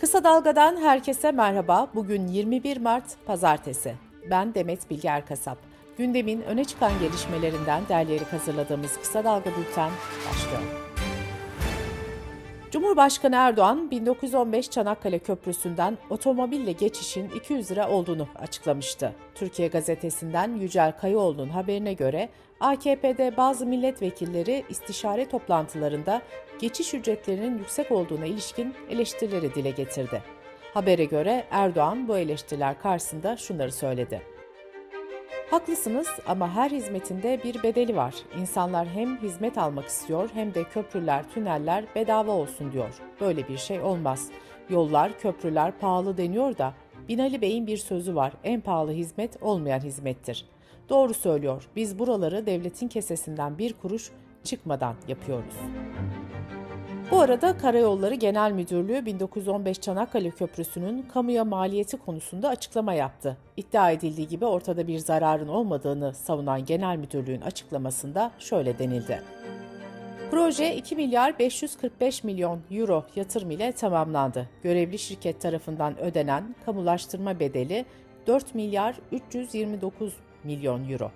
Kısa Dalga'dan herkese merhaba. Bugün 21 Mart Pazartesi. Ben Demet Bilge Erkasap. Gündemin öne çıkan gelişmelerinden derleyerek hazırladığımız Kısa Dalga Bülten başlıyor. Cumhurbaşkanı Erdoğan 1915 Çanakkale Köprüsü'nden otomobille geçişin 200 lira olduğunu açıklamıştı. Türkiye Gazetesi'nden Yücel Kayıoğlu'nun haberine göre AKP'de bazı milletvekilleri istişare toplantılarında geçiş ücretlerinin yüksek olduğuna ilişkin eleştirileri dile getirdi. Habere göre Erdoğan bu eleştiriler karşısında şunları söyledi. Haklısınız ama her hizmetinde bir bedeli var. İnsanlar hem hizmet almak istiyor hem de köprüler, tüneller bedava olsun diyor. Böyle bir şey olmaz. Yollar, köprüler pahalı deniyor da Binali Bey'in bir sözü var. En pahalı hizmet olmayan hizmettir. Doğru söylüyor. Biz buraları devletin kesesinden bir kuruş çıkmadan yapıyoruz. Bu arada Karayolları Genel Müdürlüğü 1915 Çanakkale Köprüsü'nün kamuya maliyeti konusunda açıklama yaptı. İddia edildiği gibi ortada bir zararın olmadığını savunan Genel Müdürlüğün açıklamasında şöyle denildi. Proje 2 milyar 545 milyon euro yatırım ile tamamlandı. Görevli şirket tarafından ödenen kamulaştırma bedeli 4 milyar 329 milyon euro.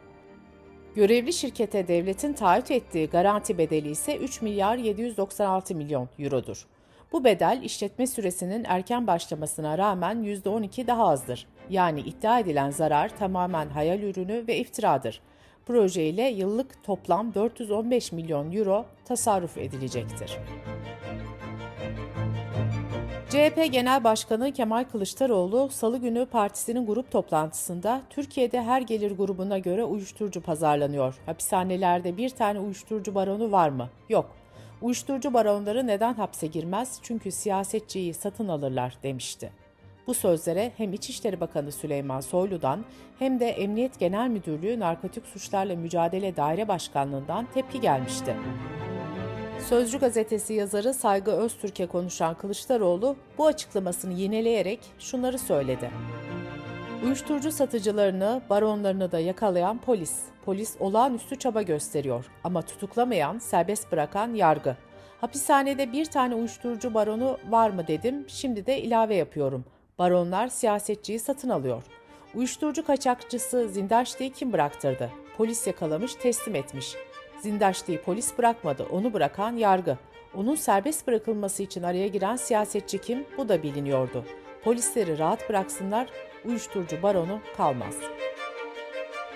Görevli şirkete devletin taahhüt ettiği garanti bedeli ise 3 milyar 796 milyon eurodur. Bu bedel işletme süresinin erken başlamasına rağmen %12 daha azdır. Yani iddia edilen zarar tamamen hayal ürünü ve iftiradır. Proje ile yıllık toplam 415 milyon euro tasarruf edilecektir. CHP Genel Başkanı Kemal Kılıçdaroğlu Salı günü partisinin grup toplantısında Türkiye'de her gelir grubuna göre uyuşturucu pazarlanıyor. Hapishanelerde bir tane uyuşturucu baronu var mı? Yok. Uyuşturucu baronları neden hapse girmez? Çünkü siyasetçiyi satın alırlar demişti. Bu sözlere hem İçişleri Bakanı Süleyman Soylu'dan hem de Emniyet Genel Müdürlüğü Narkotik Suçlarla Mücadele Daire Başkanlığı'ndan tepki gelmişti. Sözcü gazetesi yazarı Saygı Öztürk'e konuşan Kılıçdaroğlu bu açıklamasını yineleyerek şunları söyledi. Uyuşturucu satıcılarını, baronlarını da yakalayan polis. Polis olağanüstü çaba gösteriyor ama tutuklamayan, serbest bırakan yargı. Hapishanede bir tane uyuşturucu baronu var mı dedim, şimdi de ilave yapıyorum. Baronlar siyasetçiyi satın alıyor. Uyuşturucu kaçakçısı Zindaşti'yi kim bıraktırdı? Polis yakalamış, teslim etmiş. Zindaşti'yi polis bırakmadı, onu bırakan yargı. Onun serbest bırakılması için araya giren siyasetçi kim? Bu da biliniyordu. Polisleri rahat bıraksınlar, uyuşturucu baronu kalmaz.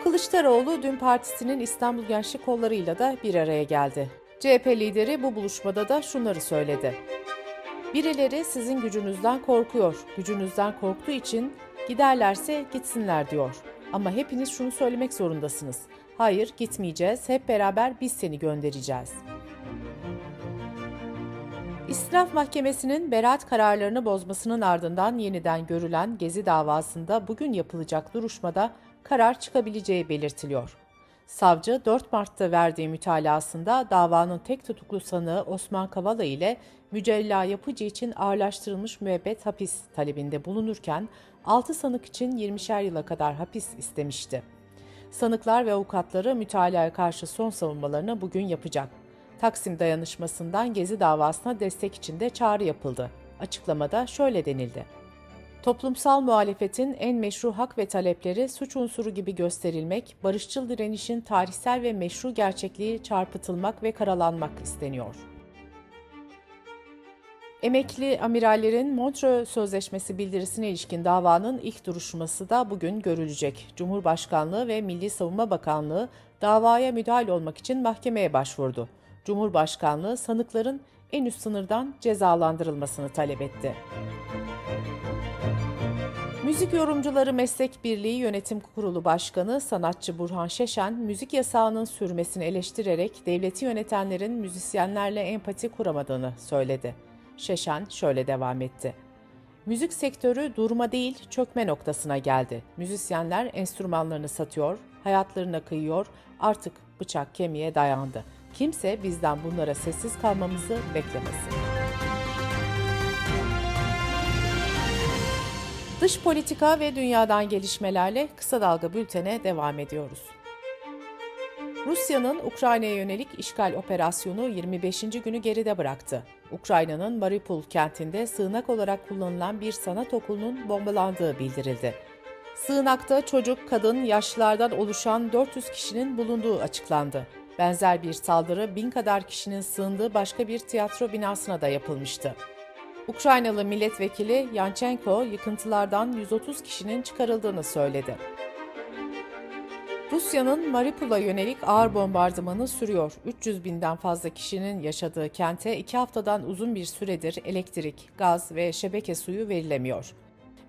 Kılıçdaroğlu dün partisinin İstanbul Gençlik Kolları'yla da bir araya geldi. CHP lideri bu buluşmada da şunları söyledi. Birileri sizin gücünüzden korkuyor. Gücünüzden korktuğu için giderlerse gitsinler diyor. Ama hepiniz şunu söylemek zorundasınız. Hayır gitmeyeceğiz, hep beraber biz seni göndereceğiz. İstinaf Mahkemesi'nin beraat kararlarını bozmasının ardından yeniden görülen Gezi davasında bugün yapılacak duruşmada karar çıkabileceği belirtiliyor. Savcı 4 Mart'ta verdiği mütalasında davanın tek tutuklu sanığı Osman Kavala ile Mücella Yapıcı için ağırlaştırılmış müebbet hapis talebinde bulunurken 6 sanık için 20'şer yıla kadar hapis istemişti. Sanıklar ve avukatları mütalaya karşı son savunmalarını bugün yapacak. Taksim dayanışmasından Gezi davasına destek için de çağrı yapıldı. Açıklamada şöyle denildi. Toplumsal muhalefetin en meşru hak ve talepleri suç unsuru gibi gösterilmek, barışçıl direnişin tarihsel ve meşru gerçekliği çarpıtılmak ve karalanmak isteniyor.'' Emekli amirallerin Montreux Sözleşmesi bildirisine ilişkin davanın ilk duruşması da bugün görülecek. Cumhurbaşkanlığı ve Milli Savunma Bakanlığı davaya müdahale olmak için mahkemeye başvurdu. Cumhurbaşkanlığı sanıkların en üst sınırdan cezalandırılmasını talep etti. Müzik Yorumcuları Meslek Birliği Yönetim Kurulu Başkanı sanatçı Burhan Şeşen, müzik yasağının sürmesini eleştirerek devleti yönetenlerin müzisyenlerle empati kuramadığını söyledi. Şeşen şöyle devam etti. Müzik sektörü durma değil çökme noktasına geldi. Müzisyenler enstrümanlarını satıyor, hayatlarına kıyıyor, artık bıçak kemiğe dayandı. Kimse bizden bunlara sessiz kalmamızı beklemesin. Dış politika ve dünyadan gelişmelerle kısa dalga bültene devam ediyoruz. Rusya'nın Ukrayna'ya yönelik işgal operasyonu 25. günü geride bıraktı. Ukrayna'nın Mariupol kentinde sığınak olarak kullanılan bir sanat okulunun bombalandığı bildirildi. Sığınakta çocuk, kadın, yaşlılardan oluşan 400 kişinin bulunduğu açıklandı. Benzer bir saldırı bin kadar kişinin sığındığı başka bir tiyatro binasına da yapılmıştı. Ukraynalı milletvekili Yanchenko yıkıntılardan 130 kişinin çıkarıldığını söyledi. Rusya'nın Mariupol'a yönelik ağır bombardımanı sürüyor. 300 binden fazla kişinin yaşadığı kente iki haftadan uzun bir süredir elektrik, gaz ve şebeke suyu verilemiyor.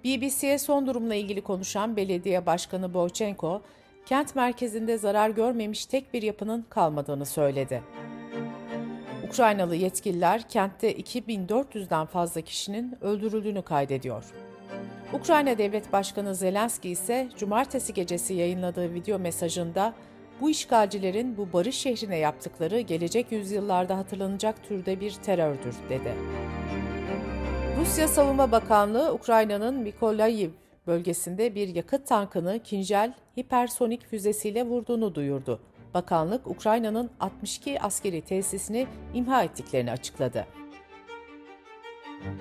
BBC'ye son durumla ilgili konuşan belediye başkanı Boychenko, kent merkezinde zarar görmemiş tek bir yapının kalmadığını söyledi. Ukraynalı yetkililer kentte 2400'den fazla kişinin öldürüldüğünü kaydediyor. Ukrayna Devlet Başkanı Zelenski ise cumartesi gecesi yayınladığı video mesajında bu işgalcilerin bu barış şehrine yaptıkları gelecek yüzyıllarda hatırlanacak türde bir terördür dedi. Rusya Savunma Bakanlığı Ukrayna'nın Mikolayiv bölgesinde bir yakıt tankını Kinjal hipersonik füzesiyle vurduğunu duyurdu. Bakanlık Ukrayna'nın 62 askeri tesisini imha ettiklerini açıkladı.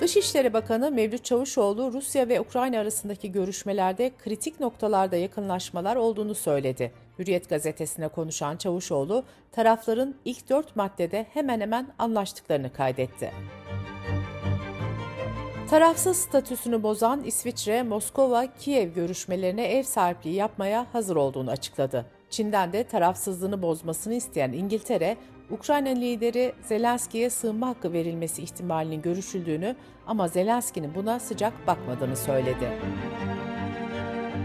Dışişleri Bakanı Mevlüt Çavuşoğlu, Rusya ve Ukrayna arasındaki görüşmelerde kritik noktalarda yakınlaşmalar olduğunu söyledi. Hürriyet gazetesine konuşan Çavuşoğlu, tarafların ilk dört maddede hemen hemen anlaştıklarını kaydetti. Tarafsız statüsünü bozan İsviçre, Moskova-Kiev görüşmelerine ev sahipliği yapmaya hazır olduğunu açıkladı. Çin'den de tarafsızlığını bozmasını isteyen İngiltere, Ukrayna lideri Zelenski'ye sığınma hakkı verilmesi ihtimalinin görüşüldüğünü ama Zelenski'nin buna sıcak bakmadığını söyledi.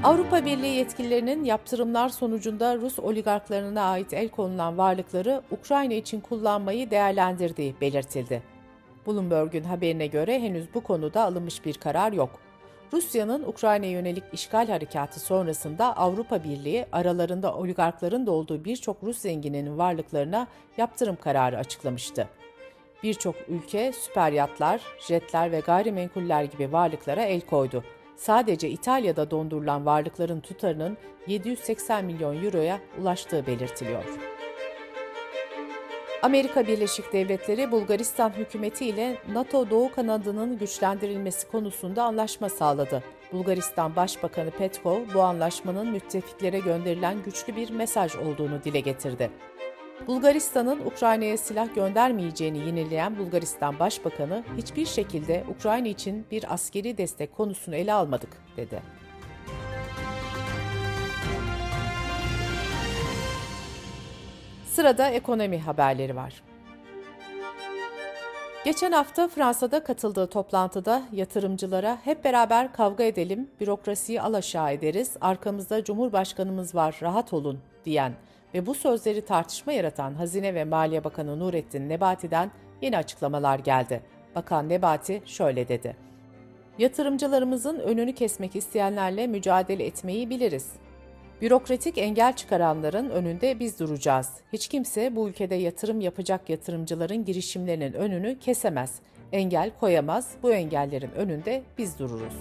Avrupa Birliği yetkililerinin yaptırımlar sonucunda Rus oligarklarına ait el konulan varlıkları Ukrayna için kullanmayı değerlendirdiği belirtildi. Bloomberg'un haberine göre henüz bu konuda alınmış bir karar yok. Rusya'nın Ukrayna'ya yönelik işgal harekatı sonrasında Avrupa Birliği aralarında oligarkların da olduğu birçok Rus zengininin varlıklarına yaptırım kararı açıklamıştı. Birçok ülke süper yatlar, jetler ve gayrimenkuller gibi varlıklara el koydu. Sadece İtalya'da dondurulan varlıkların tutarının 780 milyon euroya ulaştığı belirtiliyor. Amerika Birleşik Devletleri Bulgaristan hükümeti ile NATO Doğu kanadının güçlendirilmesi konusunda anlaşma sağladı. Bulgaristan Başbakanı Petkov bu anlaşmanın müttefiklere gönderilen güçlü bir mesaj olduğunu dile getirdi. Bulgaristan'ın Ukrayna'ya silah göndermeyeceğini yenileyen Bulgaristan Başbakanı hiçbir şekilde Ukrayna için bir askeri destek konusunu ele almadık dedi. Sırada ekonomi haberleri var. Geçen hafta Fransa'da katıldığı toplantıda yatırımcılara hep beraber kavga edelim, bürokrasiyi alaşağı ederiz, arkamızda Cumhurbaşkanımız var, rahat olun diyen ve bu sözleri tartışma yaratan Hazine ve Maliye Bakanı Nurettin Nebati'den yeni açıklamalar geldi. Bakan Nebati şöyle dedi. Yatırımcılarımızın önünü kesmek isteyenlerle mücadele etmeyi biliriz. Bürokratik engel çıkaranların önünde biz duracağız. Hiç kimse bu ülkede yatırım yapacak yatırımcıların girişimlerinin önünü kesemez. Engel koyamaz. Bu engellerin önünde biz dururuz.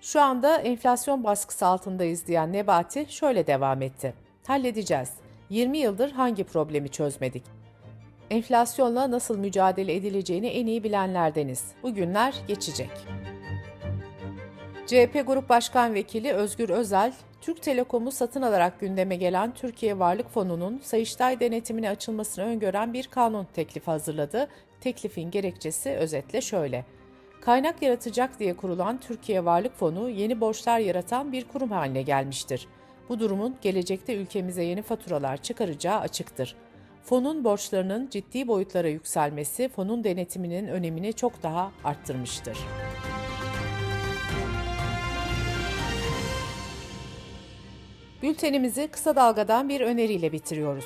Şu anda enflasyon baskısı altındayız diyen Nebati şöyle devam etti. Halledeceğiz. 20 yıldır hangi problemi çözmedik? Enflasyonla nasıl mücadele edileceğini en iyi bilenlerdeniz. Bu günler geçecek. CHP Grup Başkan Vekili Özgür Özel, Türk Telekom'u satın alarak gündeme gelen Türkiye Varlık Fonu'nun Sayıştay denetimine açılmasını öngören bir kanun teklifi hazırladı. Teklifin gerekçesi özetle şöyle. Kaynak yaratacak diye kurulan Türkiye Varlık Fonu yeni borçlar yaratan bir kurum haline gelmiştir. Bu durumun gelecekte ülkemize yeni faturalar çıkaracağı açıktır. Fonun borçlarının ciddi boyutlara yükselmesi fonun denetiminin önemini çok daha arttırmıştır. Bültenimizi kısa dalgadan bir öneriyle bitiriyoruz.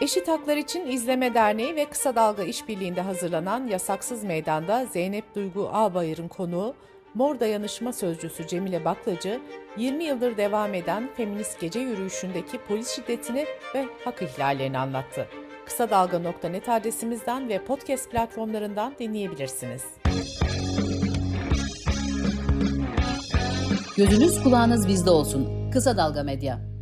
Eşit Haklar İçin İzleme Derneği ve Kısa Dalga İşbirliği'nde hazırlanan Yasaksız Meydan'da Zeynep Duygu Ağbayır'ın konuğu Mor Dayanışma Sözcüsü Cemile Baklacı, 20 yıldır devam eden feminist gece yürüyüşündeki polis şiddetini ve hak ihlallerini anlattı. Kısa Dalga.net adresimizden ve podcast platformlarından dinleyebilirsiniz. Gözünüz kulağınız bizde olsun. Kısa Dalga Medya.